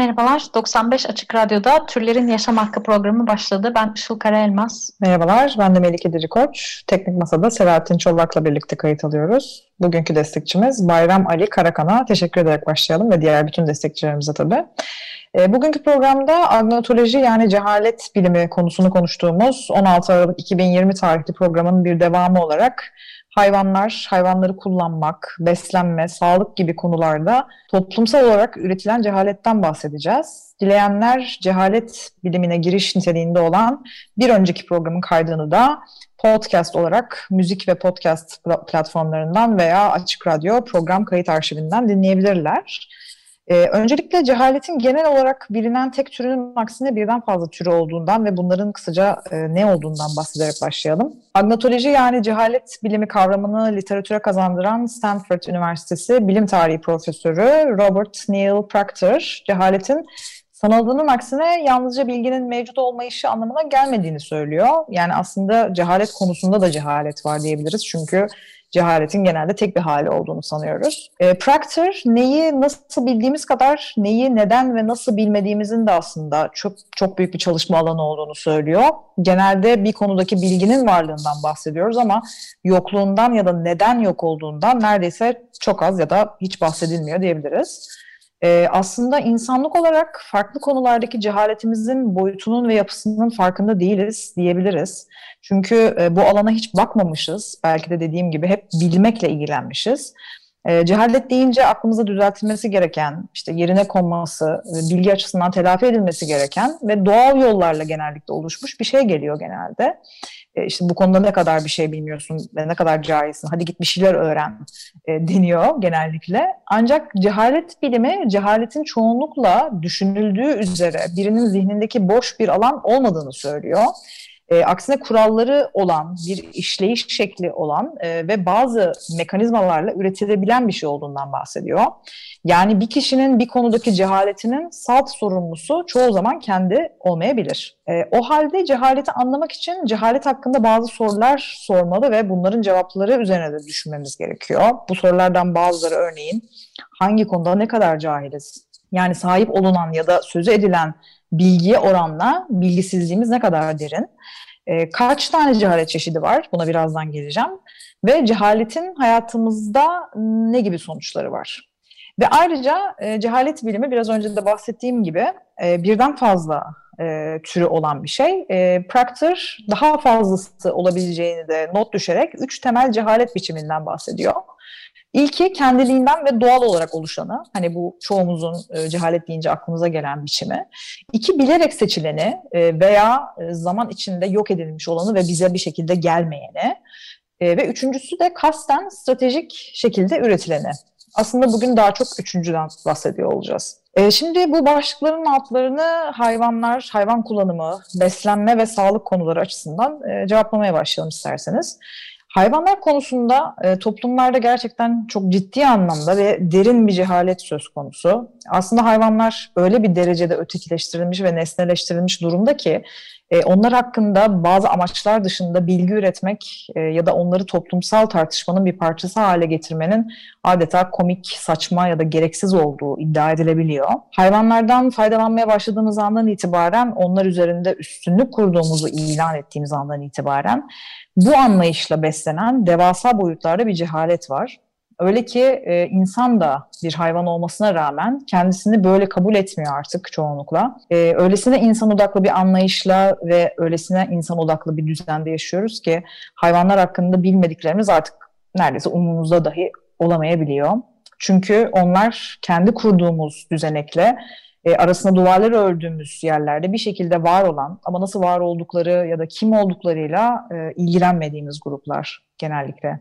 Merhabalar, 95 Açık Radyo'da Türlerin Yaşam Hakkı programı başladı. Ben Işıl Karaelmaz. Merhabalar, ben de Melike Dirikoç. Teknik Masa'da Selahattin Çolak'la birlikte kayıt alıyoruz. Bugünkü destekçimiz Bayram Ali Karakan'a teşekkür ederek başlayalım ve diğer bütün destekçilerimize tabii. E, bugünkü programda agnotoloji yani cehalet bilimi konusunu konuştuğumuz 16 Aralık 2020 tarihli programın bir devamı olarak hayvanlar, hayvanları kullanmak, beslenme, sağlık gibi konularda toplumsal olarak üretilen cehaletten bahsedeceğiz. Dileyenler cehalet bilimine giriş niteliğinde olan bir önceki programın kaydını da podcast olarak müzik ve podcast platformlarından veya Açık Radyo program kayıt arşivinden dinleyebilirler. Ee, öncelikle cehaletin genel olarak bilinen tek türünün aksine birden fazla türü olduğundan ve bunların kısaca e, ne olduğundan bahsederek başlayalım. Agnotoloji yani cehalet bilimi kavramını literatüre kazandıran Stanford Üniversitesi bilim tarihi profesörü Robert Neil Proctor, cehaletin sanıldığının aksine yalnızca bilginin mevcut olmayışı anlamına gelmediğini söylüyor. Yani aslında cehalet konusunda da cehalet var diyebiliriz. Çünkü cehaletin genelde tek bir hali olduğunu sanıyoruz. E, Proctor neyi nasıl bildiğimiz kadar neyi neden ve nasıl bilmediğimizin de aslında çok çok büyük bir çalışma alanı olduğunu söylüyor. Genelde bir konudaki bilginin varlığından bahsediyoruz ama yokluğundan ya da neden yok olduğundan neredeyse çok az ya da hiç bahsedilmiyor diyebiliriz e, aslında insanlık olarak farklı konulardaki cehaletimizin boyutunun ve yapısının farkında değiliz diyebiliriz. Çünkü e, bu alana hiç bakmamışız. Belki de dediğim gibi hep bilmekle ilgilenmişiz. E, cehalet deyince aklımıza düzeltilmesi gereken, işte yerine konması, bilgi açısından telafi edilmesi gereken ve doğal yollarla genellikle oluşmuş bir şey geliyor genelde e, işte bu konuda ne kadar bir şey bilmiyorsun ve ne kadar cahilsin, hadi git bir şeyler öğren e, deniyor genellikle. Ancak cehalet bilimi, cehaletin çoğunlukla düşünüldüğü üzere birinin zihnindeki boş bir alan olmadığını söylüyor. E, aksine kuralları olan, bir işleyiş şekli olan e, ve bazı mekanizmalarla üretilebilen bir şey olduğundan bahsediyor. Yani bir kişinin bir konudaki cehaletinin salt sorumlusu çoğu zaman kendi olmayabilir. E, o halde cehaleti anlamak için cehalet hakkında bazı sorular sormalı ve bunların cevapları üzerine de düşünmemiz gerekiyor. Bu sorulardan bazıları örneğin hangi konuda ne kadar cahiliz? Yani sahip olunan ya da sözü edilen bilgiye oranla bilgisizliğimiz ne kadar derin? E, kaç tane cehalet çeşidi var? Buna birazdan geleceğim. Ve cehaletin hayatımızda ne gibi sonuçları var? Ve ayrıca e, cehalet bilimi biraz önce de bahsettiğim gibi e, birden fazla e, türü olan bir şey. E, Proctor daha fazlası olabileceğini de not düşerek üç temel cehalet biçiminden bahsediyor. İlki kendiliğinden ve doğal olarak oluşanı, hani bu çoğumuzun e, cehalet deyince aklımıza gelen biçimi. İki bilerek seçileni e, veya e, zaman içinde yok edilmiş olanı ve bize bir şekilde gelmeyeni. Ve üçüncüsü de kasten stratejik şekilde üretileni. Aslında bugün daha çok üçüncüden bahsediyor olacağız. Şimdi bu başlıkların altlarını hayvanlar, hayvan kullanımı, beslenme ve sağlık konuları açısından cevaplamaya başlayalım isterseniz. Hayvanlar konusunda e, toplumlarda gerçekten çok ciddi anlamda ve derin bir cehalet söz konusu. Aslında hayvanlar öyle bir derecede ötekileştirilmiş ve nesneleştirilmiş durumda ki e, onlar hakkında bazı amaçlar dışında bilgi üretmek e, ya da onları toplumsal tartışmanın bir parçası hale getirmenin adeta komik, saçma ya da gereksiz olduğu iddia edilebiliyor. Hayvanlardan faydalanmaya başladığımız andan itibaren onlar üzerinde üstünlük kurduğumuzu ilan ettiğimiz andan itibaren bu anlayışla beslenen devasa boyutlarda bir cehalet var. Öyle ki e, insan da bir hayvan olmasına rağmen kendisini böyle kabul etmiyor artık çoğunlukla. E, öylesine insan odaklı bir anlayışla ve öylesine insan odaklı bir düzende yaşıyoruz ki hayvanlar hakkında bilmediklerimiz artık neredeyse umumuzda dahi olamayabiliyor. Çünkü onlar kendi kurduğumuz düzenekle e, arasında duvarlar ördüğümüz yerlerde bir şekilde var olan ama nasıl var oldukları ya da kim olduklarıyla e, ilgilenmediğimiz gruplar genellikle.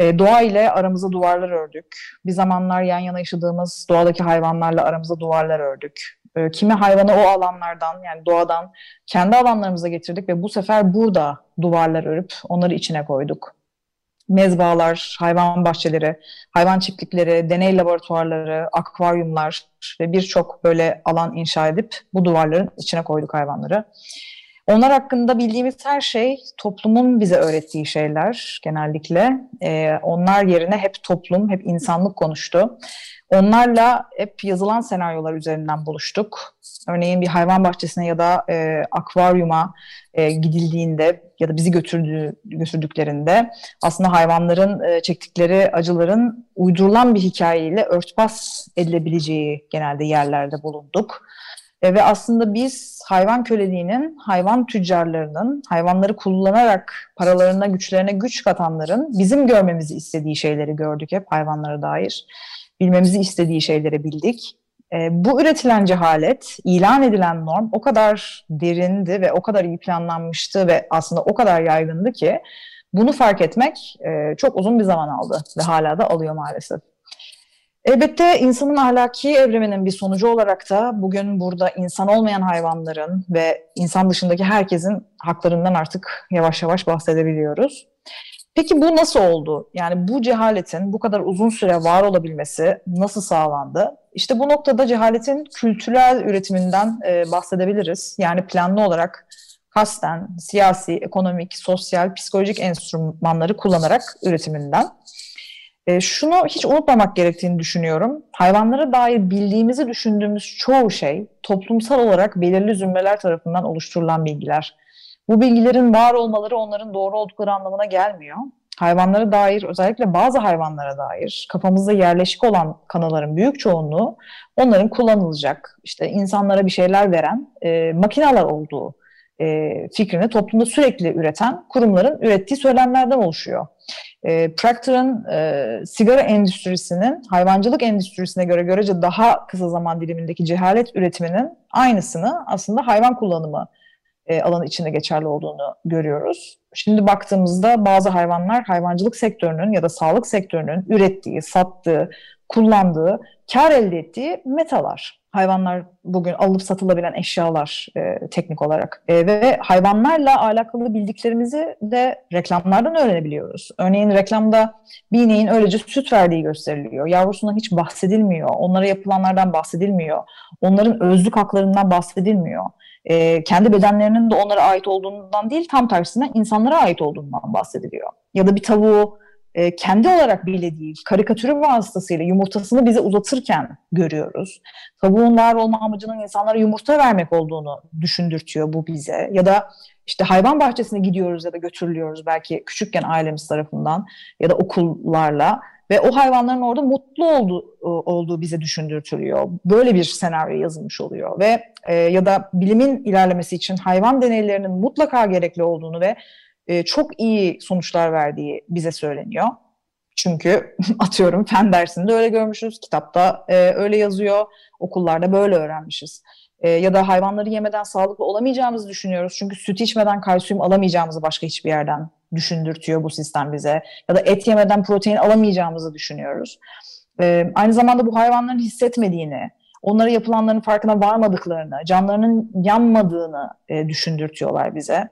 E, doğa ile aramıza duvarlar ördük. Bir zamanlar yan yana yaşadığımız doğadaki hayvanlarla aramıza duvarlar ördük. E, kimi hayvanı o alanlardan yani doğadan kendi alanlarımıza getirdik ve bu sefer burada duvarlar örüp onları içine koyduk. Mezbalar, hayvan bahçeleri, hayvan çiftlikleri, deney laboratuvarları, akvaryumlar ve birçok böyle alan inşa edip bu duvarların içine koyduk hayvanları. Onlar hakkında bildiğimiz her şey toplumun bize öğrettiği şeyler genellikle. Ee, onlar yerine hep toplum, hep insanlık konuştu. Onlarla hep yazılan senaryolar üzerinden buluştuk. Örneğin bir hayvan bahçesine ya da e, akvaryuma e, gidildiğinde ya da bizi götürdüğü, götürdüklerinde aslında hayvanların e, çektikleri acıların uydurulan bir hikayeyle örtbas edilebileceği genelde yerlerde bulunduk. E, ve aslında biz hayvan köleliğinin, hayvan tüccarlarının, hayvanları kullanarak paralarına, güçlerine güç katanların bizim görmemizi istediği şeyleri gördük hep hayvanlara dair. Bilmemizi istediği şeyleri bildik. E, bu üretilen cehalet, ilan edilen norm o kadar derindi ve o kadar iyi planlanmıştı ve aslında o kadar yaygındı ki bunu fark etmek e, çok uzun bir zaman aldı ve hala da alıyor maalesef. Elbette insanın ahlaki evriminin bir sonucu olarak da bugün burada insan olmayan hayvanların ve insan dışındaki herkesin haklarından artık yavaş yavaş bahsedebiliyoruz. Peki bu nasıl oldu? Yani bu cehaletin bu kadar uzun süre var olabilmesi nasıl sağlandı? İşte bu noktada cehaletin kültürel üretiminden e, bahsedebiliriz. Yani planlı olarak kasten siyasi, ekonomik, sosyal, psikolojik enstrümanları kullanarak üretiminden. E, şunu hiç unutmamak gerektiğini düşünüyorum. Hayvanlara dair bildiğimizi düşündüğümüz çoğu şey toplumsal olarak belirli zümreler tarafından oluşturulan bilgiler. Bu bilgilerin var olmaları onların doğru oldukları anlamına gelmiyor. Hayvanlara dair, özellikle bazı hayvanlara dair kafamızda yerleşik olan kanalların büyük çoğunluğu onların kullanılacak, işte insanlara bir şeyler veren e, makineler olduğu e, fikrini toplumda sürekli üreten kurumların ürettiği söylemlerden oluşuyor. E, Procter'ın e, sigara endüstrisinin hayvancılık endüstrisine göre görece daha kısa zaman dilimindeki cehalet üretiminin aynısını aslında hayvan kullanımı e, alanı içinde geçerli olduğunu görüyoruz. Şimdi baktığımızda bazı hayvanlar hayvancılık sektörünün ya da sağlık sektörünün ürettiği, sattığı, kullandığı, kar elde ettiği metalar. Hayvanlar bugün alıp satılabilen eşyalar e, teknik olarak. E, ve hayvanlarla alakalı bildiklerimizi de reklamlardan öğrenebiliyoruz. Örneğin reklamda bir ineğin öylece süt verdiği gösteriliyor. Yavrusundan hiç bahsedilmiyor. Onlara yapılanlardan bahsedilmiyor. Onların özlük haklarından bahsedilmiyor e, kendi bedenlerinin de onlara ait olduğundan değil tam tersine insanlara ait olduğundan bahsediliyor. Ya da bir tavuğu e, kendi olarak bile değil, karikatürü vasıtasıyla yumurtasını bize uzatırken görüyoruz. Tavuğun var olma amacının insanlara yumurta vermek olduğunu düşündürtüyor bu bize. Ya da işte hayvan bahçesine gidiyoruz ya da götürülüyoruz belki küçükken ailemiz tarafından ya da okullarla ve o hayvanların orada mutlu olduğu, olduğu bize düşündürtülüyor. Böyle bir senaryo yazılmış oluyor ve e, ya da bilimin ilerlemesi için hayvan deneylerinin mutlaka gerekli olduğunu ve e, çok iyi sonuçlar verdiği bize söyleniyor. Çünkü atıyorum fen dersinde öyle görmüşüz, kitapta e, öyle yazıyor, okullarda böyle öğrenmişiz. E, ya da hayvanları yemeden sağlıklı olamayacağımızı düşünüyoruz. Çünkü süt içmeden kalsiyum alamayacağımızı başka hiçbir yerden düşündürtüyor bu sistem bize. Ya da et yemeden protein alamayacağımızı düşünüyoruz. E, aynı zamanda bu hayvanların hissetmediğini, onlara yapılanların farkına varmadıklarını, canlarının yanmadığını e, düşündürtüyorlar bize.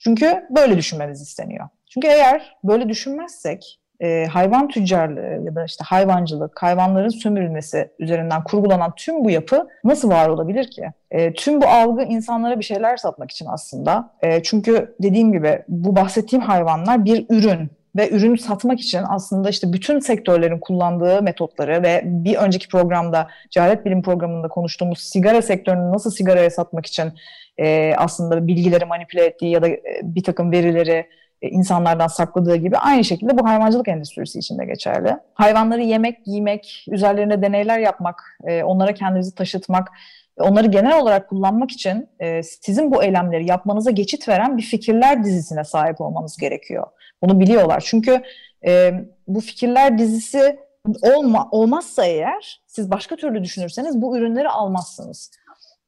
Çünkü böyle düşünmemiz isteniyor. Çünkü eğer böyle düşünmezsek e, hayvan tüccarlığı ya da işte hayvancılık, hayvanların sömürülmesi üzerinden kurgulanan tüm bu yapı nasıl var olabilir ki? E, tüm bu algı insanlara bir şeyler satmak için aslında. E, çünkü dediğim gibi bu bahsettiğim hayvanlar bir ürün ve ürünü satmak için aslında işte bütün sektörlerin kullandığı metotları ve bir önceki programda Cehalet Bilim programında konuştuğumuz sigara sektörünü nasıl sigaraya satmak için e, aslında bilgileri manipüle ettiği ya da e, bir takım verileri e, insanlardan sakladığı gibi aynı şekilde bu hayvancılık endüstrisi için de geçerli. Hayvanları yemek, giymek, üzerlerine deneyler yapmak, e, onlara kendinizi taşıtmak, onları genel olarak kullanmak için e, sizin bu eylemleri yapmanıza geçit veren bir fikirler dizisine sahip olmanız gerekiyor. Bunu biliyorlar. Çünkü bu fikirler dizisi olma, olmazsa eğer siz başka türlü düşünürseniz bu ürünleri almazsınız.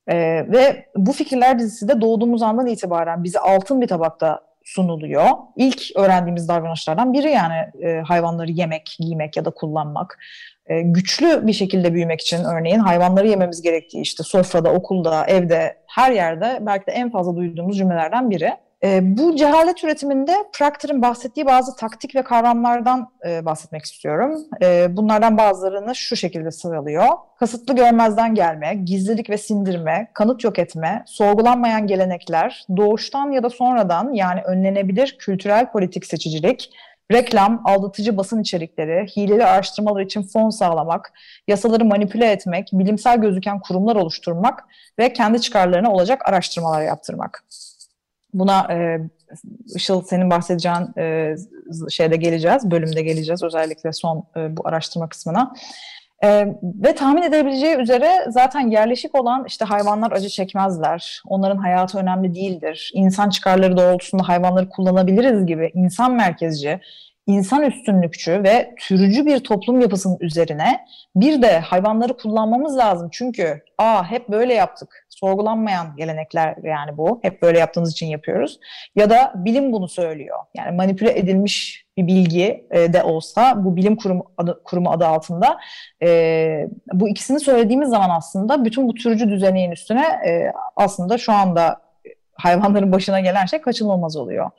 Ee, ve bu fikirler dizisi de doğduğumuz andan itibaren bize altın bir tabakta sunuluyor. İlk öğrendiğimiz davranışlardan biri yani e, hayvanları yemek, giymek ya da kullanmak. e, güçlü bir şekilde büyümek için örneğin hayvanları yememiz gerektiği işte sofrada, okulda, evde, her yerde belki de en fazla duyduğumuz cümlelerden biri. E, bu cehalet üretiminde Proctor'ın bahsettiği bazı taktik ve kavramlardan e, bahsetmek istiyorum. E, bunlardan bazılarını şu şekilde sıralıyor. Kasıtlı görmezden gelme, gizlilik ve sindirme, kanıt yok etme, sorgulanmayan gelenekler, doğuştan ya da sonradan yani önlenebilir kültürel politik seçicilik, reklam, aldatıcı basın içerikleri, hileli araştırmalar için fon sağlamak, yasaları manipüle etmek, bilimsel gözüken kurumlar oluşturmak ve kendi çıkarlarına olacak araştırmalar yaptırmak. Buna e, Işıl senin bahsedeceğin e, şeyde geleceğiz, bölümde geleceğiz özellikle son e, bu araştırma kısmına. Ee, ve tahmin edebileceği üzere zaten yerleşik olan işte hayvanlar acı çekmezler, onların hayatı önemli değildir, insan çıkarları doğrultusunda hayvanları kullanabiliriz gibi insan merkezci, insan üstünlükçü ve türücü bir toplum yapısının üzerine bir de hayvanları kullanmamız lazım. Çünkü aa hep böyle yaptık. Sorgulanmayan gelenekler yani bu. Hep böyle yaptığımız için yapıyoruz. Ya da bilim bunu söylüyor. Yani manipüle edilmiş bir bilgi e, de olsa bu bilim kurumu adı, kurumu adı altında e, bu ikisini söylediğimiz zaman aslında bütün bu türcü düzeneğin üstüne e, aslında şu anda hayvanların başına gelen şey kaçınılmaz oluyor.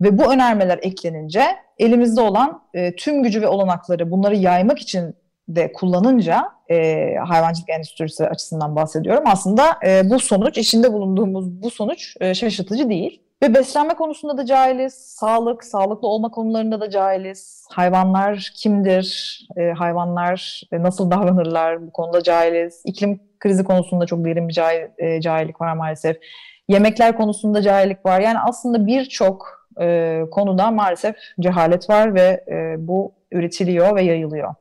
Ve bu önermeler eklenince elimizde olan e, tüm gücü ve olanakları bunları yaymak için de kullanınca e, hayvancılık endüstrisi açısından bahsediyorum. Aslında e, bu sonuç, içinde bulunduğumuz bu sonuç e, şaşırtıcı değil. Ve beslenme konusunda da cahiliz, sağlık, sağlıklı olma konularında da cahiliz. Hayvanlar kimdir, e, hayvanlar e, nasıl davranırlar bu konuda cahiliz. İklim krizi konusunda çok derin bir cahil, e, cahillik var maalesef. Yemekler konusunda cahillik var. Yani aslında birçok e, konuda maalesef cehalet var ve e, bu üretiliyor ve yayılıyor.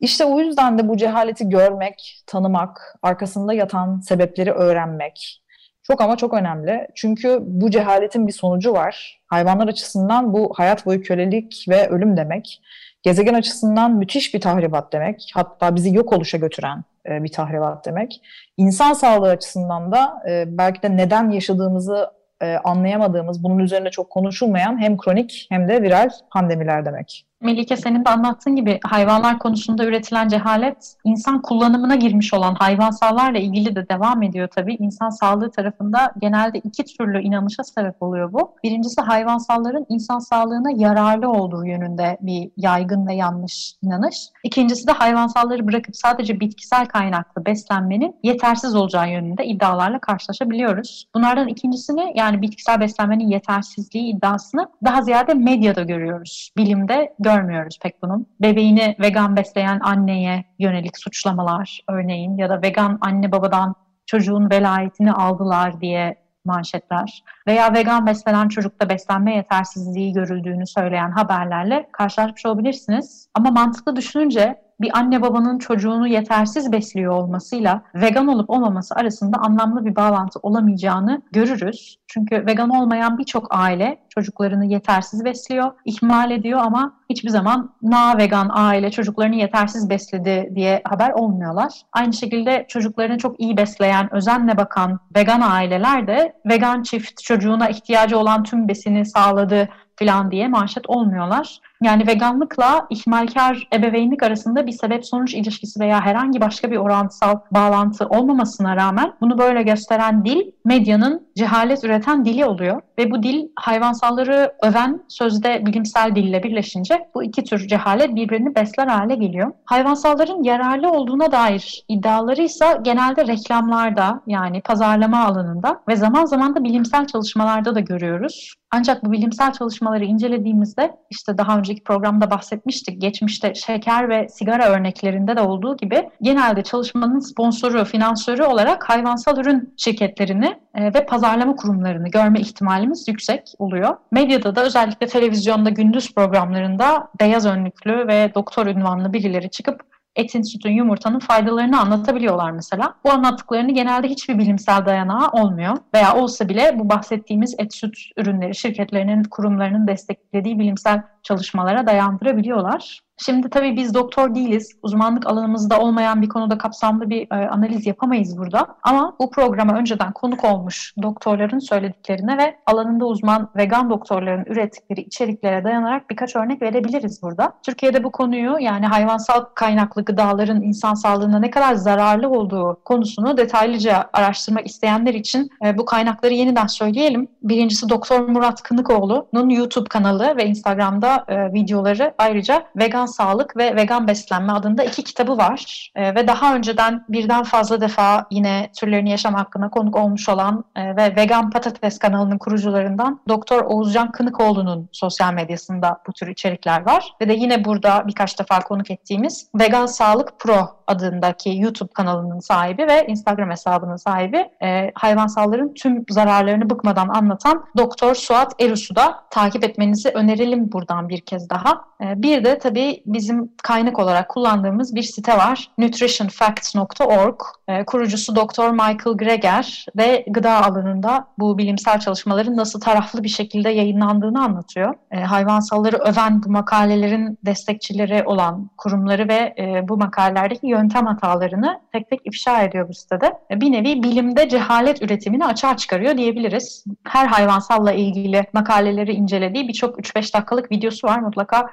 İşte o yüzden de bu cehaleti görmek, tanımak, arkasında yatan sebepleri öğrenmek çok ama çok önemli. Çünkü bu cehaletin bir sonucu var. Hayvanlar açısından bu hayat boyu kölelik ve ölüm demek. Gezegen açısından müthiş bir tahribat demek. Hatta bizi yok oluşa götüren e, bir tahribat demek. İnsan sağlığı açısından da e, belki de neden yaşadığımızı e, anlayamadığımız, bunun üzerine çok konuşulmayan hem kronik hem de viral pandemiler demek. Melike senin de anlattığın gibi hayvanlar konusunda üretilen cehalet insan kullanımına girmiş olan hayvansallarla ilgili de devam ediyor tabii. İnsan sağlığı tarafında genelde iki türlü inanışa sebep oluyor bu. Birincisi hayvansalların insan sağlığına yararlı olduğu yönünde bir yaygın ve yanlış inanış. İkincisi de hayvansalları bırakıp sadece bitkisel kaynaklı beslenmenin yetersiz olacağı yönünde iddialarla karşılaşabiliyoruz. Bunlardan ikincisini yani bitkisel beslenmenin yetersizliği iddiasını daha ziyade medyada görüyoruz. Bilimde görmüyoruz pek bunun. Bebeğini vegan besleyen anneye yönelik suçlamalar örneğin ya da vegan anne babadan çocuğun velayetini aldılar diye manşetler veya vegan beslenen çocukta beslenme yetersizliği görüldüğünü söyleyen haberlerle karşılaşmış olabilirsiniz. Ama mantıklı düşününce bir anne babanın çocuğunu yetersiz besliyor olmasıyla vegan olup olmaması arasında anlamlı bir bağlantı olamayacağını görürüz. Çünkü vegan olmayan birçok aile çocuklarını yetersiz besliyor, ihmal ediyor ama hiçbir zaman na vegan aile çocuklarını yetersiz besledi diye haber olmuyorlar. Aynı şekilde çocuklarını çok iyi besleyen, özenle bakan vegan aileler de vegan çift çocuğuna ihtiyacı olan tüm besini sağladı falan diye manşet olmuyorlar. Yani veganlıkla ihmalkar ebeveynlik arasında bir sebep-sonuç ilişkisi veya herhangi başka bir orantısal bağlantı olmamasına rağmen bunu böyle gösteren dil medyanın cehalet üreten dili oluyor. Ve bu dil hayvansalları öven sözde bilimsel dille birleşince bu iki tür cehalet birbirini besler hale geliyor. Hayvansalların yararlı olduğuna dair iddiaları ise genelde reklamlarda yani pazarlama alanında ve zaman zaman da bilimsel çalışmalarda da görüyoruz. Ancak bu bilimsel çalışmaları incelediğimizde işte daha önceki programda bahsetmiştik. Geçmişte şeker ve sigara örneklerinde de olduğu gibi genelde çalışmanın sponsoru, finansörü olarak hayvansal ürün şirketlerini e, ve pazarlama kurumlarını görme ihtimalimiz yüksek oluyor. Medyada da özellikle televizyonda gündüz programlarında beyaz önlüklü ve doktor ünvanlı birileri çıkıp etin, sütün, yumurtanın faydalarını anlatabiliyorlar mesela. Bu anlattıklarını genelde hiçbir bilimsel dayanağı olmuyor. Veya olsa bile bu bahsettiğimiz et, süt ürünleri şirketlerinin, kurumlarının desteklediği bilimsel çalışmalara dayandırabiliyorlar. Şimdi tabii biz doktor değiliz. Uzmanlık alanımızda olmayan bir konuda kapsamlı bir e, analiz yapamayız burada. Ama bu programa önceden konuk olmuş doktorların söylediklerine ve alanında uzman vegan doktorların ürettikleri içeriklere dayanarak birkaç örnek verebiliriz burada. Türkiye'de bu konuyu yani hayvansal kaynaklı gıdaların insan sağlığına ne kadar zararlı olduğu konusunu detaylıca araştırmak isteyenler için e, bu kaynakları yeniden söyleyelim. Birincisi Doktor Murat Kınıkoğlu'nun YouTube kanalı ve Instagram'da e, videoları ayrıca vegan sağlık ve vegan beslenme adında iki kitabı var. E, ve daha önceden birden fazla defa yine türlerini yaşam hakkında konuk olmuş olan e, ve Vegan Patates kanalının kurucularından Doktor Oğuzcan Kınıkoğlu'nun sosyal medyasında bu tür içerikler var. Ve de yine burada birkaç defa konuk ettiğimiz Vegan Sağlık Pro adındaki YouTube kanalının sahibi ve Instagram hesabının sahibi e, hayvansalların tüm zararlarını bıkmadan anlatan Doktor Suat Erus'u da takip etmenizi önerelim buradan bir kez daha. E, bir de tabii bizim kaynak olarak kullandığımız bir site var. nutritionfacts.org. E, kurucusu Doktor Michael Greger ve gıda alanında bu bilimsel çalışmaların nasıl taraflı bir şekilde yayınlandığını anlatıyor. E, hayvansalları öven bu makalelerin destekçileri olan kurumları ve e, bu makalelerdeki yöntem hatalarını tek tek ifşa ediyor bu sitede. E, bir nevi bilimde cehalet üretimini açığa çıkarıyor diyebiliriz. Her hayvansalla ilgili makaleleri incelediği birçok 3-5 dakikalık videosu var. Mutlaka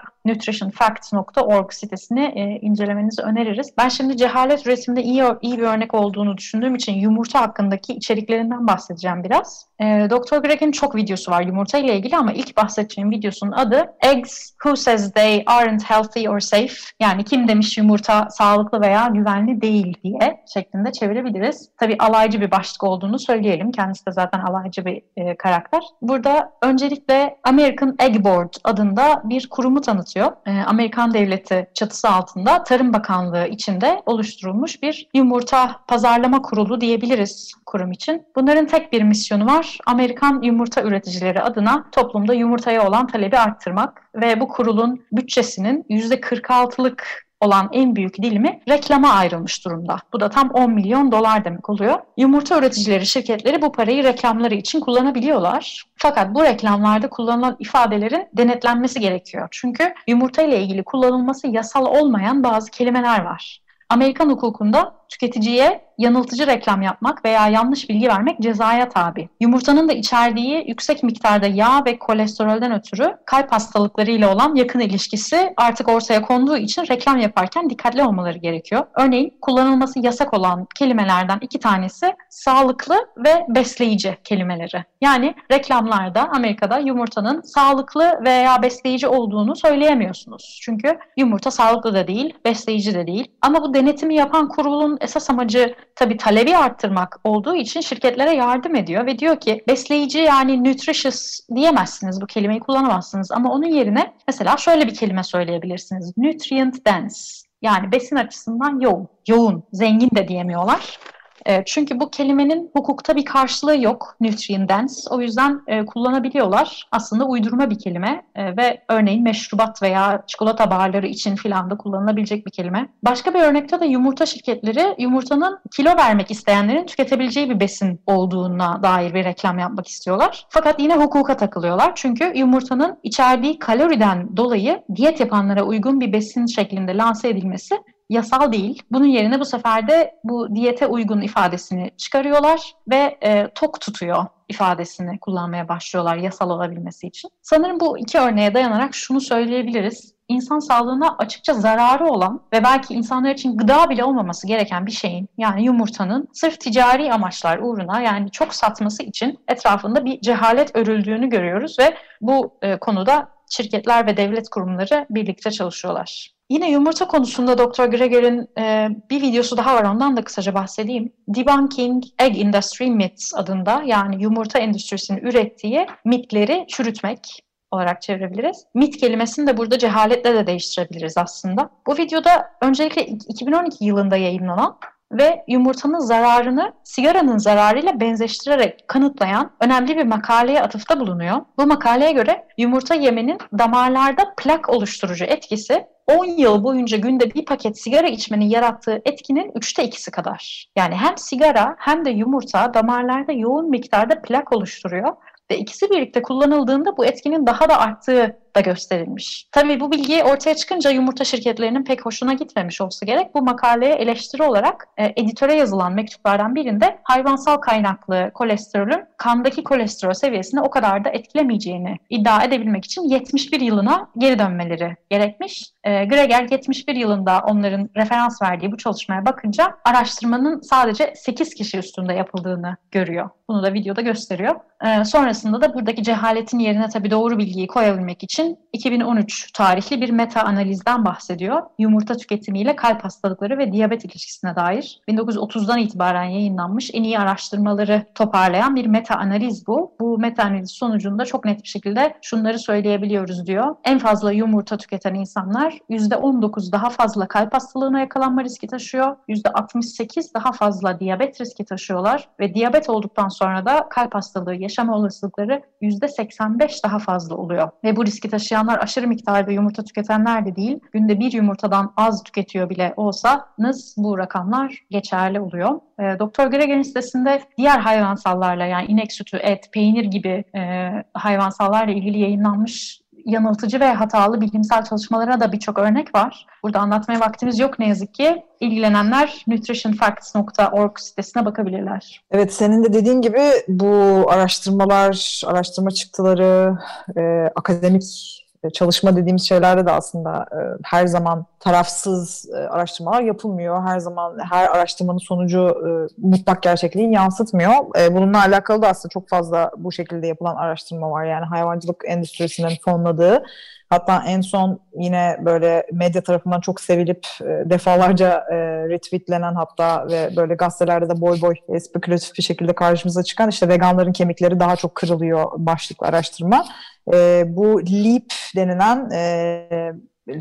nutritionfacts.org sitesini e, incelemenizi öneririz. Ben şimdi cehalet üretiminde iyi, iyi bir örnek olduğunu düşündüğüm için yumurta hakkındaki içeriklerinden bahsedeceğim biraz. E, Dr. Greg'in çok videosu var yumurta ile ilgili ama ilk bahsedeceğim videosunun adı Eggs Who Says They Aren't Healthy or Safe yani kim demiş yumurta sağlıklı veya güvenli değil diye şeklinde çevirebiliriz. Tabii alaycı bir başlık olduğunu söyleyelim. Kendisi de zaten alaycı bir e, karakter. Burada öncelikle American Egg Board adında bir kurumu tanıtıyor. E, Amerikan devleti çatısı altında Tarım Bakanlığı içinde oluşturulmuş bir yumurta pazarlama kurulu diyebiliriz kurum için. Bunların tek bir misyonu var. Amerikan yumurta üreticileri adına toplumda yumurtaya olan talebi arttırmak ve bu kurulun bütçesinin %46'lık olan en büyük dilimi reklama ayrılmış durumda. Bu da tam 10 milyon dolar demek oluyor. Yumurta üreticileri şirketleri bu parayı reklamları için kullanabiliyorlar. Fakat bu reklamlarda kullanılan ifadelerin denetlenmesi gerekiyor. Çünkü yumurta ile ilgili kullanılması yasal olmayan bazı kelimeler var. Amerikan hukukunda tüketiciye yanıltıcı reklam yapmak veya yanlış bilgi vermek cezaya tabi. Yumurtanın da içerdiği yüksek miktarda yağ ve kolesterolden ötürü kalp hastalıklarıyla olan yakın ilişkisi artık ortaya konduğu için reklam yaparken dikkatli olmaları gerekiyor. Örneğin kullanılması yasak olan kelimelerden iki tanesi sağlıklı ve besleyici kelimeleri. Yani reklamlarda Amerika'da yumurtanın sağlıklı veya besleyici olduğunu söyleyemiyorsunuz. Çünkü yumurta sağlıklı da değil, besleyici de değil. Ama bu denetimi yapan kurulun esas amacı tabii talebi arttırmak olduğu için şirketlere yardım ediyor ve diyor ki besleyici yani nutritious diyemezsiniz bu kelimeyi kullanamazsınız ama onun yerine mesela şöyle bir kelime söyleyebilirsiniz. Nutrient dense yani besin açısından yoğun, yoğun, zengin de diyemiyorlar. E, çünkü bu kelimenin hukukta bir karşılığı yok nutrient dense. O yüzden e, kullanabiliyorlar. Aslında uydurma bir kelime e, ve örneğin meşrubat veya çikolata barları için filan da kullanılabilecek bir kelime. Başka bir örnekte de yumurta şirketleri yumurtanın kilo vermek isteyenlerin tüketebileceği bir besin olduğuna dair bir reklam yapmak istiyorlar. Fakat yine hukuka takılıyorlar. Çünkü yumurtanın içerdiği kaloriden dolayı diyet yapanlara uygun bir besin şeklinde lanse edilmesi yasal değil. Bunun yerine bu sefer de bu diyete uygun ifadesini çıkarıyorlar ve e, tok tutuyor ifadesini kullanmaya başlıyorlar yasal olabilmesi için. Sanırım bu iki örneğe dayanarak şunu söyleyebiliriz. İnsan sağlığına açıkça zararı olan ve belki insanlar için gıda bile olmaması gereken bir şeyin yani yumurtanın sırf ticari amaçlar uğruna yani çok satması için etrafında bir cehalet örüldüğünü görüyoruz ve bu e, konuda şirketler ve devlet kurumları birlikte çalışıyorlar. Yine yumurta konusunda Dr. Greger'in e, bir videosu daha var ondan da kısaca bahsedeyim. Debunking Egg Industry Myths adında yani yumurta endüstrisinin ürettiği mitleri çürütmek olarak çevirebiliriz. Mit kelimesini de burada cehaletle de değiştirebiliriz aslında. Bu videoda öncelikle 2012 yılında yayınlanan ve yumurtanın zararını sigaranın zararıyla benzeştirerek kanıtlayan önemli bir makaleye atıfta bulunuyor. Bu makaleye göre yumurta yemenin damarlarda plak oluşturucu etkisi 10 yıl boyunca günde bir paket sigara içmenin yarattığı etkinin üçte ikisi kadar. Yani hem sigara hem de yumurta damarlarda yoğun miktarda plak oluşturuyor ve ikisi birlikte kullanıldığında bu etkinin daha da arttığı da gösterilmiş. Tabii bu bilgi ortaya çıkınca yumurta şirketlerinin pek hoşuna gitmemiş olsa gerek. Bu makaleye eleştiri olarak e, editöre yazılan mektuplardan birinde hayvansal kaynaklı kolesterolün kandaki kolesterol seviyesini o kadar da etkilemeyeceğini iddia edebilmek için 71 yılına geri dönmeleri gerekmiş. E, Greger 71 yılında onların referans verdiği bu çalışmaya bakınca araştırmanın sadece 8 kişi üstünde yapıldığını görüyor. Bunu da videoda gösteriyor. E, sonrasında da buradaki cehaletin yerine tabii doğru bilgiyi koyabilmek için 2013 tarihli bir meta analizden bahsediyor. Yumurta tüketimiyle kalp hastalıkları ve diyabet ilişkisine dair 1930'dan itibaren yayınlanmış en iyi araştırmaları toparlayan bir meta analiz bu. Bu meta analiz sonucunda çok net bir şekilde şunları söyleyebiliyoruz diyor. En fazla yumurta tüketen insanlar %19 daha fazla kalp hastalığına yakalanma riski taşıyor. %68 daha fazla diyabet riski taşıyorlar ve diyabet olduktan sonra da kalp hastalığı yaşama olasılıkları %85 daha fazla oluyor. Ve bu riski taşıyanlar aşırı miktarda yumurta tüketenler de değil. Günde bir yumurtadan az tüketiyor bile olsanız bu rakamlar geçerli oluyor. E, Doktor Greger'in sitesinde diğer hayvansallarla yani inek sütü, et, peynir gibi e, hayvansallarla ilgili yayınlanmış yanıltıcı ve hatalı bilimsel çalışmalara da birçok örnek var. Burada anlatmaya vaktimiz yok ne yazık ki. İlgilenenler nutritionfacts.org sitesine bakabilirler. Evet senin de dediğin gibi bu araştırmalar, araştırma çıktıları, e, akademik çalışma dediğimiz şeylerde de aslında e, her zaman tarafsız e, araştırmalar yapılmıyor. Her zaman her araştırmanın sonucu e, mutlak gerçekliği yansıtmıyor. Bununla alakalı da aslında çok fazla bu şekilde yapılan araştırma var. Yani hayvancılık endüstrisinin fonladığı Hatta en son yine böyle medya tarafından çok sevilip e, defalarca e, retweetlenen hatta ve böyle gazetelerde de boy boy spekülatif bir şekilde karşımıza çıkan işte veganların kemikleri daha çok kırılıyor başlıklı araştırma. E, bu LEAP denilen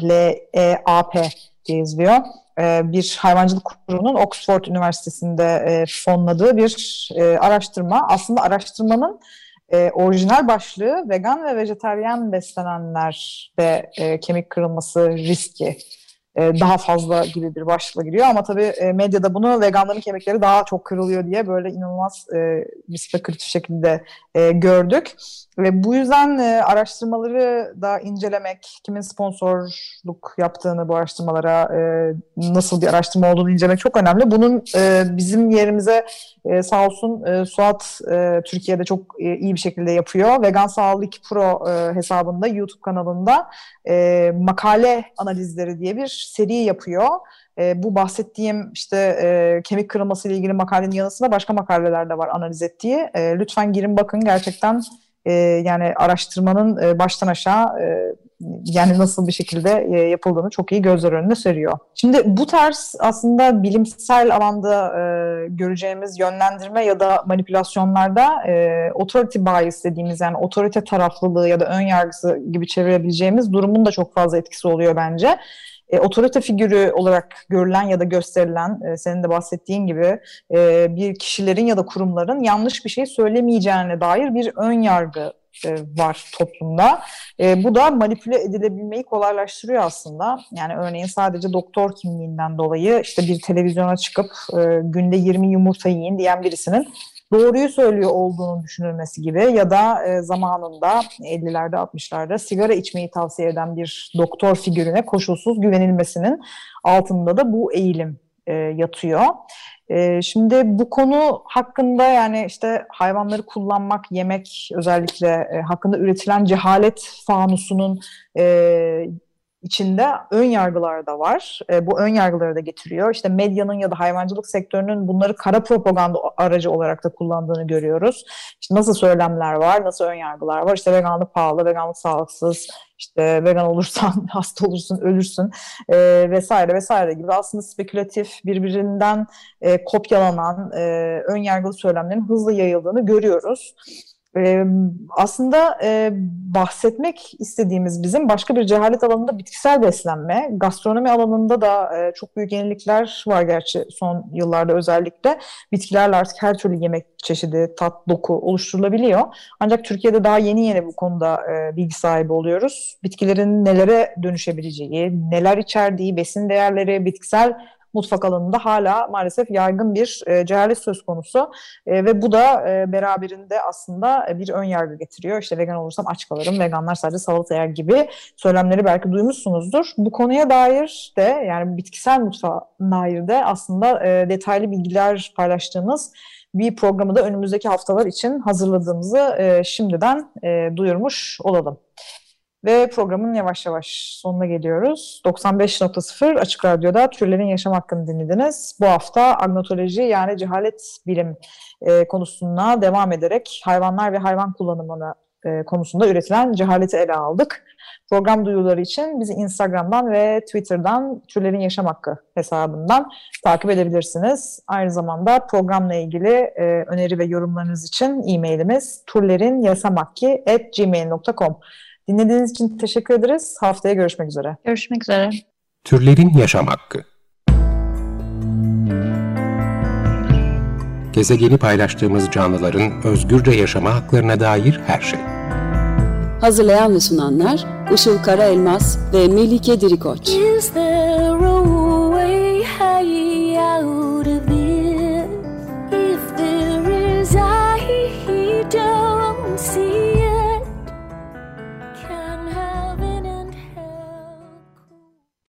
L-E-A-P diye yazılıyor. Bir hayvancılık kurumunun Oxford Üniversitesi'nde fonladığı bir araştırma. Aslında araştırmanın e, orijinal başlığı vegan ve vejeteryan beslenenlerde e, kemik kırılması riski daha fazla gibi bir başlıkla giriyor. Ama tabii e, medyada bunu veganların kemikleri daha çok kırılıyor diye böyle inanılmaz e, spekülatif şekilde e, gördük. Ve bu yüzden e, araştırmaları da incelemek, kimin sponsorluk yaptığını bu araştırmalara, e, nasıl bir araştırma olduğunu incelemek çok önemli. Bunun e, bizim yerimize e, sağ olsun e, Suat e, Türkiye'de çok e, iyi bir şekilde yapıyor. Vegan Sağlık Pro e, hesabında, YouTube kanalında e, makale analizleri diye bir seri yapıyor. E, bu bahsettiğim işte e, kemik kırılması ile ilgili makalenin yanı sıra başka makaleler de var analiz ettiği. E, lütfen girin bakın gerçekten e, yani araştırmanın e, baştan aşağı e, yani nasıl bir şekilde e, yapıldığını çok iyi gözler önüne seriyor. Şimdi bu tarz aslında bilimsel alanda e, göreceğimiz yönlendirme ya da manipülasyonlarda e, authority bias dediğimiz yani otorite taraflılığı ya da ön yargısı gibi çevirebileceğimiz durumun da çok fazla etkisi oluyor bence e, otorite figürü olarak görülen ya da gösterilen e, senin de bahsettiğin gibi e, bir kişilerin ya da kurumların yanlış bir şey söylemeyeceğine dair bir ön yargı e, var toplumda. E, bu da manipüle edilebilmeyi kolaylaştırıyor aslında. Yani örneğin sadece doktor kimliğinden dolayı işte bir televizyona çıkıp e, günde 20 yumurta yiyin diyen birisinin doğruyu söylüyor olduğunu düşünülmesi gibi ya da e, zamanında 50'lerde 60'larda sigara içmeyi tavsiye eden bir doktor figürüne koşulsuz güvenilmesinin altında da bu eğilim e, yatıyor. E, şimdi bu konu hakkında yani işte hayvanları kullanmak, yemek özellikle e, hakkında üretilen cehalet fanusunun e, içinde ön yargılar da var. E, bu ön yargıları da getiriyor. İşte medyanın ya da hayvancılık sektörünün bunları kara propaganda aracı olarak da kullandığını görüyoruz. İşte nasıl söylemler var, nasıl ön yargılar var. İşte veganlık pahalı, veganlık sağlıksız, işte vegan olursan hasta olursun, ölürsün e, vesaire vesaire gibi aslında spekülatif birbirinden e, kopyalanan e, ön yargılı söylemlerin hızlı yayıldığını görüyoruz. Ee, aslında e, bahsetmek istediğimiz bizim başka bir cehalet alanında bitkisel beslenme, gastronomi alanında da e, çok büyük yenilikler var gerçi son yıllarda özellikle. Bitkilerle artık her türlü yemek çeşidi, tat, doku oluşturulabiliyor. Ancak Türkiye'de daha yeni yeni bu konuda e, bilgi sahibi oluyoruz. Bitkilerin nelere dönüşebileceği, neler içerdiği, besin değerleri, bitkisel mutfak alanında hala maalesef yaygın bir e, cehalet söz konusu e, ve bu da e, beraberinde aslında bir ön yargı getiriyor. İşte vegan olursam aç kalırım, veganlar sadece salata yer gibi söylemleri belki duymuşsunuzdur. Bu konuya dair de yani bitkisel mutfağa dair de aslında e, detaylı bilgiler paylaştığımız bir programı da önümüzdeki haftalar için hazırladığımızı e, şimdiden e, duyurmuş olalım. Ve programın yavaş yavaş sonuna geliyoruz. 95.0 Açık Radyo'da Türlerin Yaşam Hakkını dinlediniz. Bu hafta agnotoloji yani cehalet bilim e, konusuna devam ederek hayvanlar ve hayvan kullanımını e, konusunda üretilen cehaleti ele aldık. Program duyuruları için bizi Instagram'dan ve Twitter'dan Türlerin Yaşam Hakkı hesabından takip edebilirsiniz. Aynı zamanda programla ilgili e, öneri ve yorumlarınız için e-mailimiz turlerinyasamakki.gmail.com Dinlediğiniz için teşekkür ederiz. Haftaya görüşmek üzere. Görüşmek üzere. Türlerin Yaşam Hakkı Gezegeni paylaştığımız canlıların özgürce yaşama haklarına dair her şey. Hazırlayan ve sunanlar Işıl Karaelmaz ve Melike Dirikoç. Is there